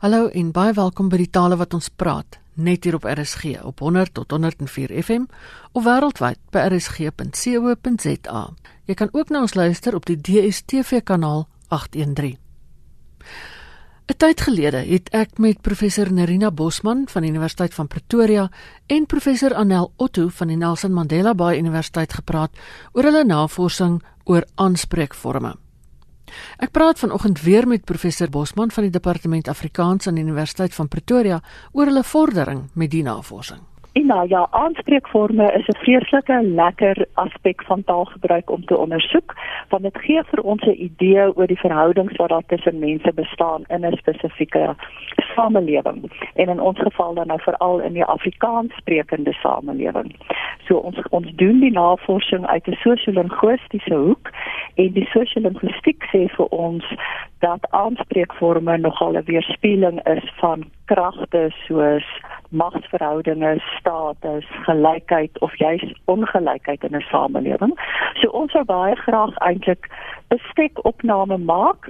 Hallo en baie welkom by die tale wat ons praat, net hier op RSG op 100 tot 104 FM of wêreldwyd by rsg.co.za. Jy kan ook na ons luister op die DStv kanaal 813. 'n Tyd gelede het ek met professor Nerina Bosman van die Universiteit van Pretoria en professor Anel Otto van die Nelson Mandela Bay Universiteit gepraat oor hulle navorsing oor aanspreekvorme. Ek praat vanoggend weer met professor Bosman van die Departement Afrikaans aan die Universiteit van Pretoria oor hulle vordering met die navorsing. En nou ja, aanspreekvorme is 'n vreeslike lekker aspek van taalgebruik om te ondersoek, want dit gee vir ons 'n idee oor die verhoudings wat daar tussen mense bestaan in 'n spesifieke samelewing. En in ons geval dan nou veral in die Afrikaans sprekende samelewing. So ons ons doen die navorsing uit 'n sosio-linguistiese hoek en die sosio-linguistiek sê vir ons dat aanspreekvorme nogal 'n weerspieëling is van kragte soos magsverhoudinge, status, gelykheid of juis ongelykheid in 'n samelewing. So ons sou baie graag eintlik 'n stekopname maak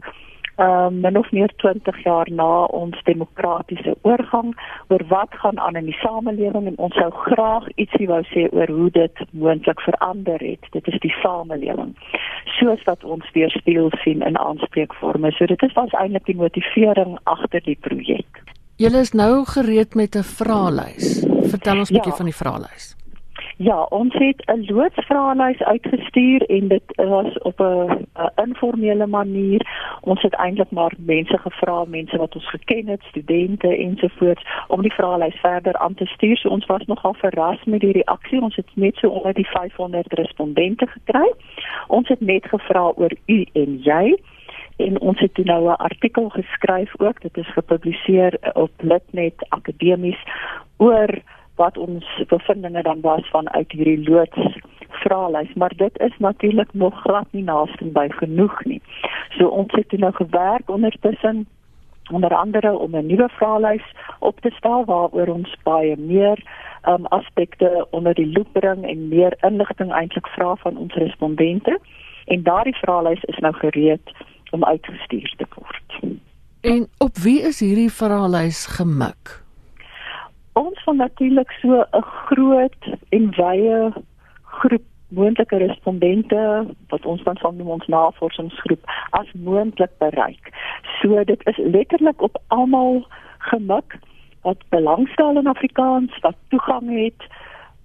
um, min of meer 20 jaar na ons demokratiese oorgang oor wat gaan aan in die samelewing en ons sou graag ietsie wou sê oor hoe dit moontlik verander het. Dit is die samelewing. Soos wat ons weer speel sien in aanspreekvorme. So dit is was eintlik die motivering agter die projek. Julle is nou gereed met 'n vraelys. Vertel ons 'n bietjie ja. van die vraelys. Ja, ons het 'n loodsvraelys uitgestuur en dit was op 'n informele manier. Ons het eintlik maar mense gevra, mense wat ons geken het, studente ensovoorts om die vraelys verder aan te stuur. So ons was nogal verras met die reaksie. Ons het net so onder die 500 respondente gekry. Ons het net gevra oor u en jy en ons het nou 'n artikel geskryf ook. Dit is gepubliseer op Litnet akademies oor wat ons bevindinge dan was vanuit hierdie loods vraelys. Maar dit is natuurlik nog glad nie naaste by genoeg nie. So ons het nou gewerk ondertussen onder andere om 'n nuwe vraelys op te stel waaroor ons baie meer um, aspekte onder die loop bring en meer inligting eintlik vra van ons respondente. En daardie vraelys is nou gereed om uitgestuur te word. En op wie is hierdie verhaallys gemik? Ons van natuurlik so 'n groot en wye groep moontlike respondente wat ons dan van ons navorsingsgroep as moontlik bereik. So dit is letterlik op almal gemik wat belangstel in Afrikaans, wat toegang het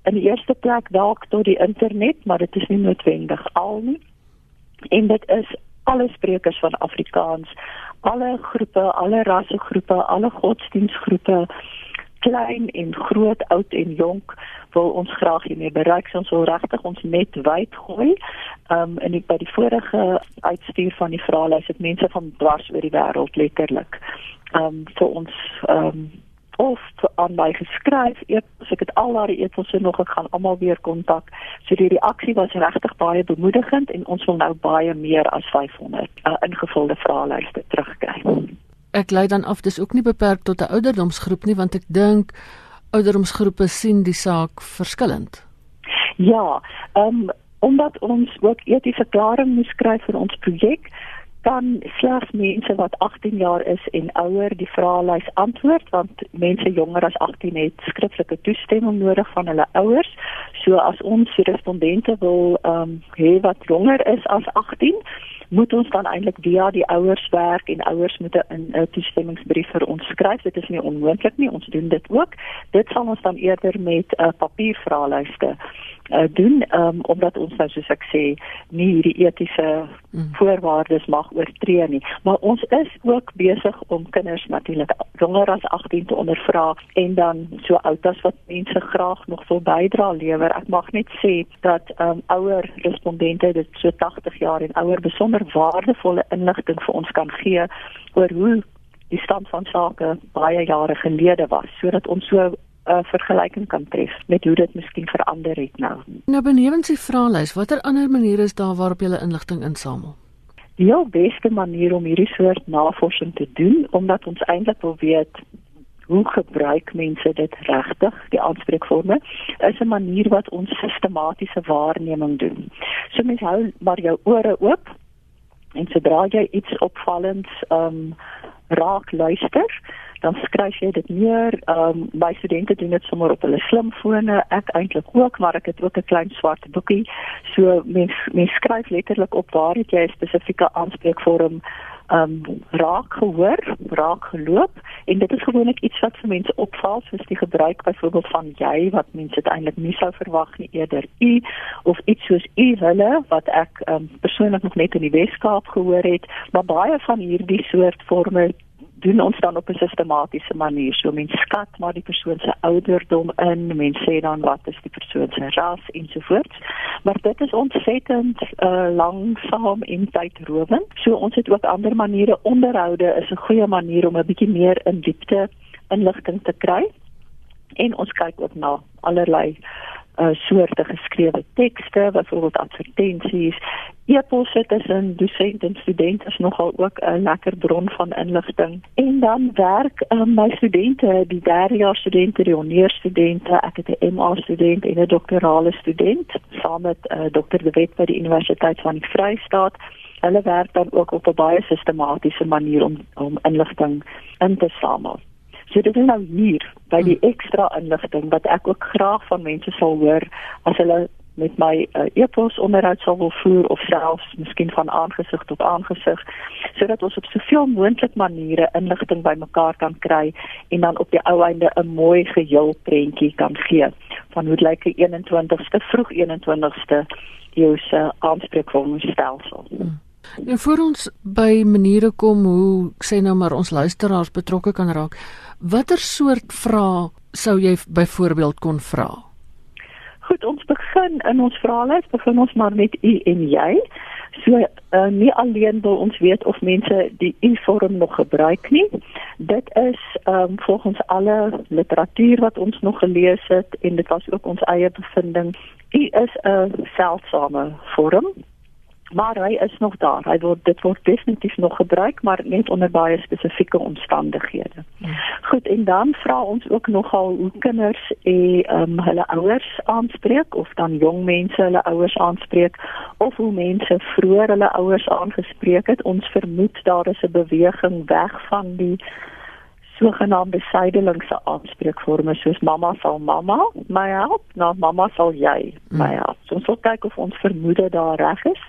in die eerste plek dalk tot die internet, maar dit is nie noodwendig al nie. En dit is alle sprekers van Afrikaans, alle groepe, alle rassegroepe, alle godsdienstgroepe, klein en groot, oud en jonk wil ons graag hiermee bereik. Ons wil regtig ons net wyd gooi. Um en ek by die vorige uitstuur van die vraelys het mense van dwars oor die wêreld letterlik um vir ons um of aan my geskryf eers ek het al daai etosse nog ek gaan almal weer kontak. So die reaksie was regtig baie bemoedigend en ons wil nou baie meer as 500 uh, ingevulde vraelyste terugkry. Ek lei dan af dis ook nie beperk tot 'n ouderdomsgroep nie want ek dink ouderdomsgroepe sien die saak verskillend. Ja um, omdat ons ook etiese verklaring moet skryf vir ons projek kan slegs mense wat 18 jaar is en ouer die vraelys antwoord want mense jonger as 18 het skriftelike toestemming nodig van hulle ouers. So as ons respondente wil ehm um, hê wat jonger is as 18, moet ons dan eintlik via die ouers werk en ouers moet 'n toestemmingsbrief vir ons skryf. Dit is nie onmoontlik nie. Ons doen dit ook. Dit sal ons dan eerder met 'n uh, papiervraelyste uh, doen um, omdat ons nou soos ek sê nie hierdie etiese mm. voorwaardes mag oortree nie maar ons is ook besig om kinders natuurlik jonger as 18 te ondervra en dan so oud as wat mense graag nog wil bydra lewer ek mag net sê dat um, ouer respondente dit so 80 jaar en ouer besonder waardevolle inligting vir ons kan gee oor hoe die stand van sake baie jare gelede was sodat ons so 'n uh, vergelyking kan tref met hoe dit miskien verander het nou. Nou benewens die vraelys, watter ander maniere is daar waarop jy inligting insamel? Die heel beste manier om hierdie soort navorsing te doen, omdat ons eintlik wil weet hoe gebruik mense dit regtig, die aanspreekvorme, is 'n manier wat ons sistematiese waarneming doen. So mens hou maar jou ore oop en sodra jy iets opvallends ehm um, raak luister, dan skryf jy dit neer. Ehm um, my studente doen dit sommer op hulle slimfone, ek eintlik ook, maar ek het ook 'n klein swart boekie. So mens mens skryf letterlik op waar het jy 'n spesifieke aanspreekvorm um raak gehoor, raak geloop en dit is gewoonlik iets wat vir mense opval soos die gebruik byvoorbeeld van jy wat mense eintlik nie sou verwag nie eerder u of iets soos u hulle wat ek um persoonlik nog net in die Weskaap gehoor het, maar baie van hierdie soort forme doen ons dan op 'n sistematiese manier. So mense skat maar die persoon se ouderdom in, mense sê dan wat is die persoon se ras ensovoorts. Maar dit is ontsettend uh, langsaam en tydrowend. So ons het ook ander maniere onderhoude is 'n goeie manier om 'n bietjie meer in diepte inligting te kry. En ons kyk ook na allerlei uh soorte geskrewe tekste, byvoorbeeld advertensies. E-posse tussen dosent en student is nogal ook 'n lekker bron van inligting. En dan werk um, my studente, die derdejaars studente, die hongeurstudente, ek het 'n MA student en 'n doktorale student saam met uh, Dr. De Wet by die Universiteit van die Vrystaat. Hulle werk dan ook op 'n baie sistematiese manier om om inligting in te samel. So dit is nou hier by die hmm. ekstra inligting wat ek ook graag van mense sal hoor as hulle met my uh, e-pos onderhoud sal wil voer of selfs miskien van aangesig tot aangesig sodat ons op soveel moontlik maniere inligting bymekaar kan kry en dan op die ou einde 'n mooi geheel prentjie kan gee van hoe lyk die 21ste vroeg 21ste eeu se aanspreekvormstelsel. Hmm. En voor ons by maniere kom hoe sê nou maar ons luisteraars betrokke kan raak. Watter soort vrae sou jy byvoorbeeld kon vra? Goed, ons begin in ons vraelys begin ons maar met u en jy. So uh, nie alleen wil ons weet of mense die u-vorm nog gebruik nie. Dit is ehm um, volgens alle literatuur wat ons nog gelees het en dit was ook ons eie bevinding. U is 'n seldsame vorm maar hy is nog daar. Hy word dit word definitief nog gebruik, maar net onder baie spesifieke omstandighede. Ja. Goed, en dan vra ons ook nogal hoe kinders en um, hulle ouers aanspreek of dan jong mense hulle ouers aanspreek of hoe mense vroeër hulle ouers aangespreek het. Ons vermoed daar is 'n beweging weg van die sogenaamde suidelingse aanspreekvorme soos mamma sal mamma my help, nou mamma sal jy my hmm. help. So ons wil kyk of ons vermoede daar reg is.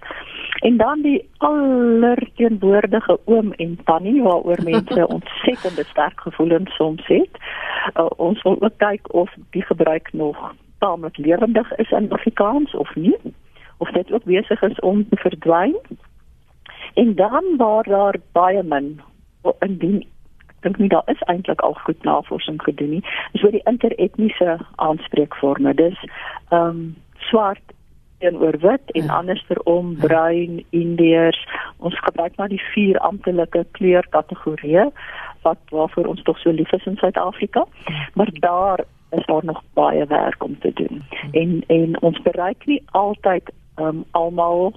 En dan die allerteenwoordige oom en tannie waaroor mense ontsettende sterk gevoelens soms het. Uh, ons wil ook kyk of die gebruik nog taamlik lewendig is in Afrikaans of nie of dit ook besig is om te verdwyn. En dan waar daar baie min indien dink nie daar is eintlik al goed navorsing gedoen nie. Dis oor die interetniese aanspreekvorme. Dis ehm um, swart teenoor wit en ja. andersom ja. bruin, indiërs. Ons gebruik maar die vier amptelike kleurkategorieë wat waarvoor ons tog so lief is in Suid-Afrika. Ja. Maar daar is daar nog baie werk om te doen. En en ons bereik nie altyd ehm um, almal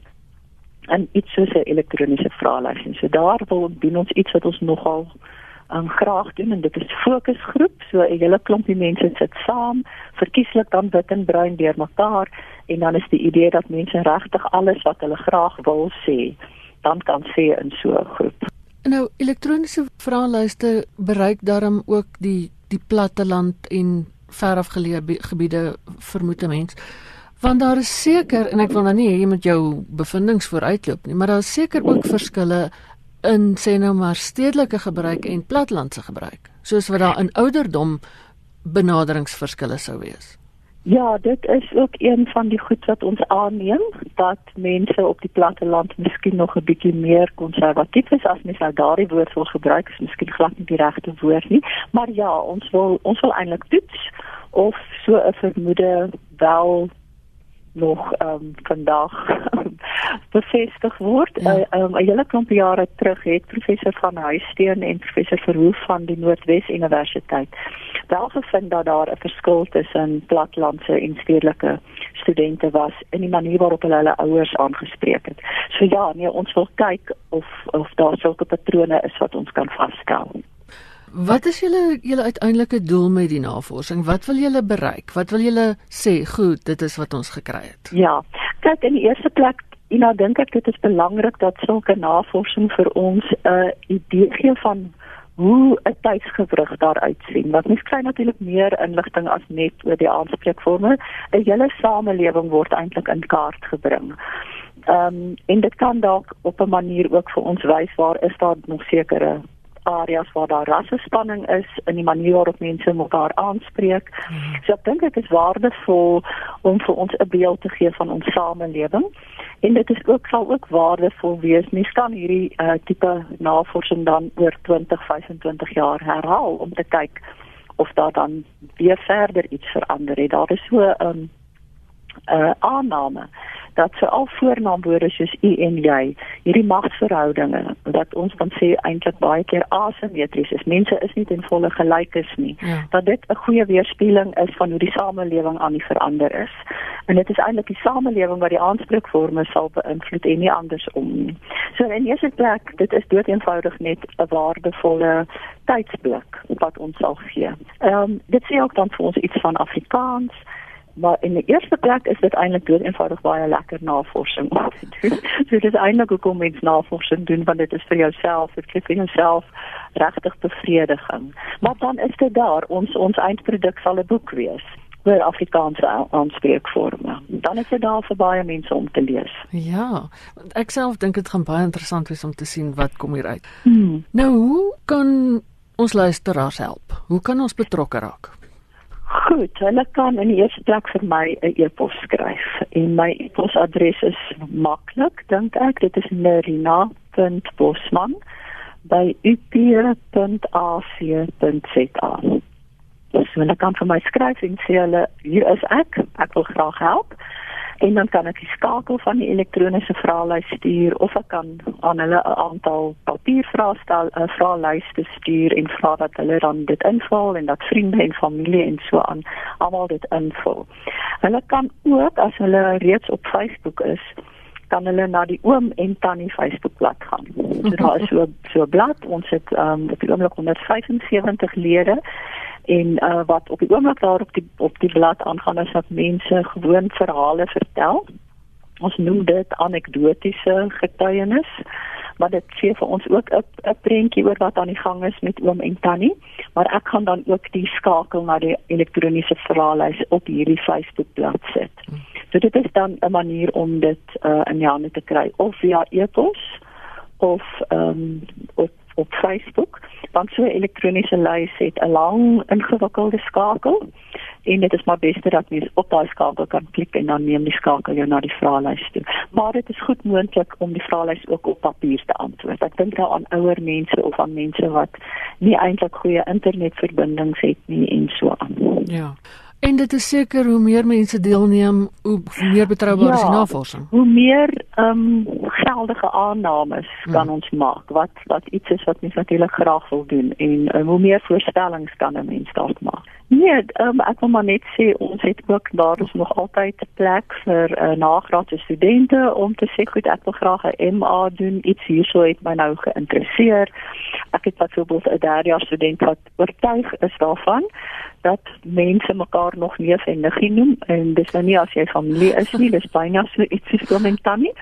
en iets soos 'n elektroniese vraelys en so daar wil doen ons iets wat ons nogal um, graag doen en dit is fokusgroep. So 'n hele klompie mense sit saam. Verkieslik dan wit en bruin deurmekaar en dan is die idee dat mense regtig alles wat hulle graag wil sê dan kan sê in so 'n groep. Nou elektroniese vraelyste bereik daarom ook die die platteland en verafgeleë gebiede vermoed mens. Want daar is seker en ek wil nou nie jy moet jou bevindinge vooruitloop nie maar daar is seker ook verskille in sê nou maar stedelike gebruik en platlandse gebruik soos wat daar in ouderdom benaderingsverskille sou wees. Ja, dit is ook een van die goed wat ons aanneem dat mense op die platteland miskien nog 'n bietjie meer konservatief is as mens nou daardie woord wil gebruik, is miskien glad nie die regte woord nie, maar ja, ons wil ons wil eintlik toets of so 'n vermoede wel nog ehm um, vandag bevestig word. 'n ja. uh, um, hele klomp jare terug het professor van Huisteen en professor Verhoef van die Noordwes Universiteit wel gevind dat daar 'n verskil tussen platlandse en stedelike studente was in die manier waarop hulle hulle ouers aangespreek het. So ja, nee, ons wil kyk of of daar sulke patrone is wat ons kan vasstel. Wat is julle julle uiteindelike doel met die navorsing? Wat wil julle bereik? Wat wil julle sê? Goed, dit is wat ons gekry het. Ja. Kyk, in die eerste plek, en nou dink ek dit is belangrik dat sulke navorsing vir ons 'n uh, idee gee van hoe 'n tydsgewrig daaruit sien. Want mens kry natuurlik meer inligting as net oor die aanspreekvorme. 'n Hele samelewing word eintlik in kaart gebring. Ehm um, en dit kan dalk op 'n manier ook vir ons wys waar is daar nog sekere areas waar daar rassespanning is in die manier waarop mense mekaar aanspreek. Hmm. So ek dink dit is waardevol om vir ons 'n beeld te gee van ons samelewing. En dit is ook sal ook waardevol wees. Mens kan hierdie uh, tipe navorsing dan oor 20, 25 jaar herhaal om te kyk of daar dan weer verder iets verander het. Daar is so 'n um, ehm, uh, aanname dat se al voornaamwoorde soos u en jy hierdie magsverhoudinge wat ons dan sê eintlik baie keer asimetries is. Mense is nie ten volle gelyk is nie. Ja. dat dit 'n goeie weerspieëling is van hoe die samelewing aan die verander is. En dit is eintlik die samelewing wat die aanspreekvorme sal beïnvloed en nie andersom nie. So in eerste plek dit is dood eenvoudig net 'n waardevolle tydsblik wat ons sal gee. Ehm um, dit sê ook dan vir ons iets van Afrikaans maar in die eerste plek is dit eintlik dood eenvoudig baie lekker navorsing om te doen. so dit is eintlik hoekom mens navorsing doen want dit is vir jouself, dit gee vir jouself regtig bevrediging. Maar dan is dit daar, ons ons eindproduk sal 'n boek wees oor Afrikaanse aanspreekvorme. Dan is dit daar vir baie mense om te lees. Ja, ek self dink dit gaan baie interessant wees om te sien wat kom hier uit. Hmm. Nou, hoe kan ons luisteraars help? Hoe kan ons betrokke raak? Goed, hulle kan in die eerste plek vir my 'n e-pos skryf en my e-posadres is maklik, dink ek, dit is nerina.bosman@up.ac.za. Dus hulle kan vir my skryf en sê hulle hier is ek, ek wil graag help en dan kan ek die skakel van die elektroniese vraelys stuur of ek kan aan hulle 'n aantal papiervrae stel, 'n uh, vraelyste stuur en vra dat hulle dan dit invul en dat vriende en familie en so aan almal dit invul. Hulle kan ook as hulle reeds op Facebook is, kan hulle na die oom en tannie Facebookblad gaan. So daar is so so 'n blad, ons het ehm um, op die oomblik 175 lede en uh, wat op die oomblik daar op die op die blad aangaan is dat mense gewoon verhale vertel. Ons noem dit anekdotiese getuienis, maar dit gee vir ons ook 'n prentjie oor wat aan die gang is met oom en tannie, maar ek gaan dan ook die skakel na die elektroniese verhaallys op hierdie Facebookblad sit. So dit is dan 'n manier om dit uh, in die hande te kry of via e-pos of ehm um, op op Facebook want so 'n elektroniese lys het 'n lang ingewikkelde skakel en dit is maar beste dat mens op daai skakel kan klik en dan neem die skakel jou na die vraelys toe. Maar dit is goed moontlik om die vraelys ook op papier te antwoord. Ek dink daar aan ouer mense of aan mense wat nie eintlik goeie internetverbindings het nie en so aan. Ja. En dit is seker hoe meer mense deelneem, hoe meer betroubaar ja, is die navorsing. Hoe meer ehm um, geldige aannames kan hmm. ons maak wat wat iets is wat mens natuurlik graag wil doen en um, hoe meer voorstellings kan 'n mens dalk maak. Nee, um, ek wil maar net sê ons het ook daar is nog altyd plek vir uh, nagraadse studente om te sê goed ek wil graag 'n MA doen. Iets hierso het my nou geïnteresseer. Ek het byvoorbeeld 'n derdejaars student wat oortuig is daarvan dat mense mekaar nog neef en niggie noem en dis nou nie as jy familie is nie, dis byna so iets soos oom en tannie.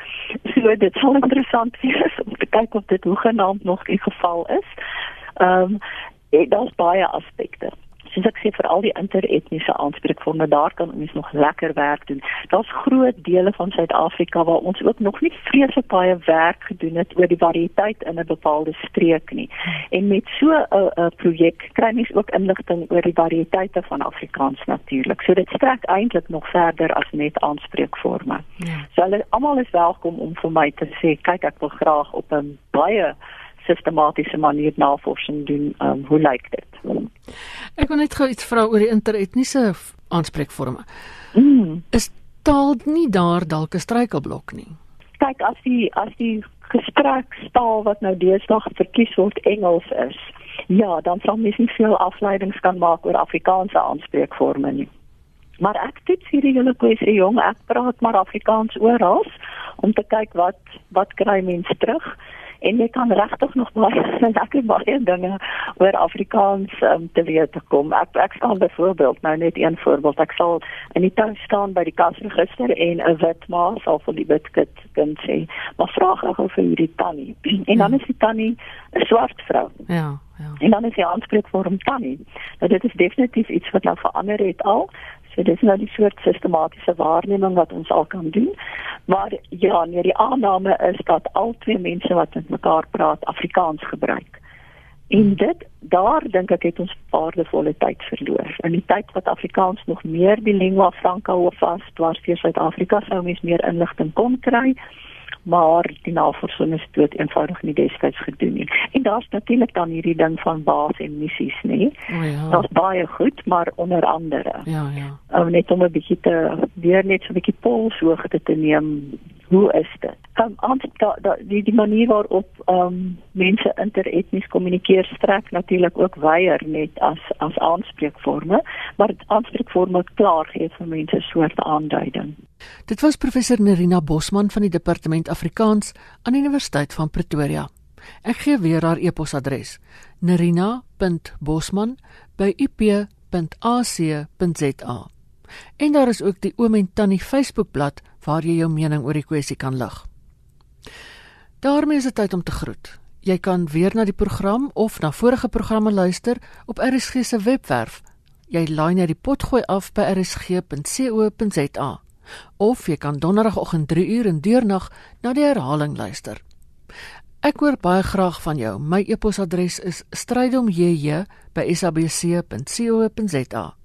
So dit sal interessant wees om te kyk of dit hoegenaamd nog die geval is. Ehm um, daar's baie aspekte soos ek sê vir al die interetniese aanspreekvorme daar kan ons nog lekker werk doen. Daar's groot dele van Suid-Afrika waar ons ook nog nie vreeslik baie werk gedoen het oor die variëteit in 'n bepaalde streek nie. En met so 'n projek kry mens ook inligting oor die variëteite van Afrikaans natuurlik. So dit strek eintlik nog verder as net aanspreekvorme. Ja. So hulle almal is welkom om vir my te sê, kyk ek wil graag op 'n baie sistematiese manier navorsing doen. Um, hoe lyk dit? Ek wil net gou iets vra oor die interetniese aanspreekvorme. Mm. Is taal nie daar dalk 'n struikelblok nie? Kyk, as die as die gesprekstaal wat nou deesdae verkies word Engels is, ja, dan sal mens nie veel afleidings kan maak oor Afrikaanse aanspreekvorme nie. Maar ek toets hierdie hele kwessie jong, ek praat maar Afrikaans oral om te kyk wat wat kry mense terug en jy kan regtig nog baie lekker baie dinge oor Afrikaans um, te weet kom. Ek ek staan byvoorbeeld nou net een voorbeeld. Ek sal in die tuin staan by die kasregister en 'n wit ma sal vir die wit kind sê, "Maar vra gou vir hierdie tannie." En dan is die tannie 'n swart vrou. Ja, ja. En dan is die aanspreekvorm tannie. Nou dit is definitief iets wat nou verander het al. So dis nou die soort sistematiese waarneming wat ons al kan doen. Maar ja, nee, die aanname is dat al twee mense wat met mekaar praat Afrikaans gebruik. En dit daar dink ek het ons waardevolle tyd verloor. In die tyd wat Afrikaans nog meer die lingua franca was, was vir Suid-Afrika sou mens meer inligting kon kry maar die navorsing is dood eenvoudig nie destyds gedoen nie. En daar's natuurlik dan hierdie ding van baas en missies, nê? O ja. Dit's baie goed, maar onder andere. Ja, ja. Om net om 'n bietjie te weer net so 'n bietjie polshoogte te neem hoe is dit? Um, aan da, da, die die manier waarop um, mense interetnies kommunikeer strek natuurlik ook weier net as as aanspreekvorme, maar aanspreekvorme klaar gee vir mense soort aanduiding. Dit was professor Nerina Bosman van die departement Afrikaans aan die Universiteit van Pretoria. Ek gee weer haar e-posadres: nerina.bosman@ip.ac.za. En daar is ook die Oom en Tannie Facebookblad waar jy jou mening oor die kwessie kan lig. daarmee is dit tyd om te groet. Jy kan weer na die program of na vorige programme luister op RSG se webwerf. Jy laai net die potgooi af by rsg.co.za of jy kan donderdagoggend 3 uur in deurnag na die herhaling luister. Ek hoor baie graag van jou. My e-posadres is strydomjj@sabc.co.za.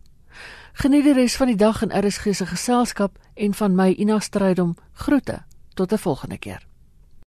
Geniet die res van die dag in RSG se geselskap en van my Ina Strydom groete. Tot 'n volgende keer.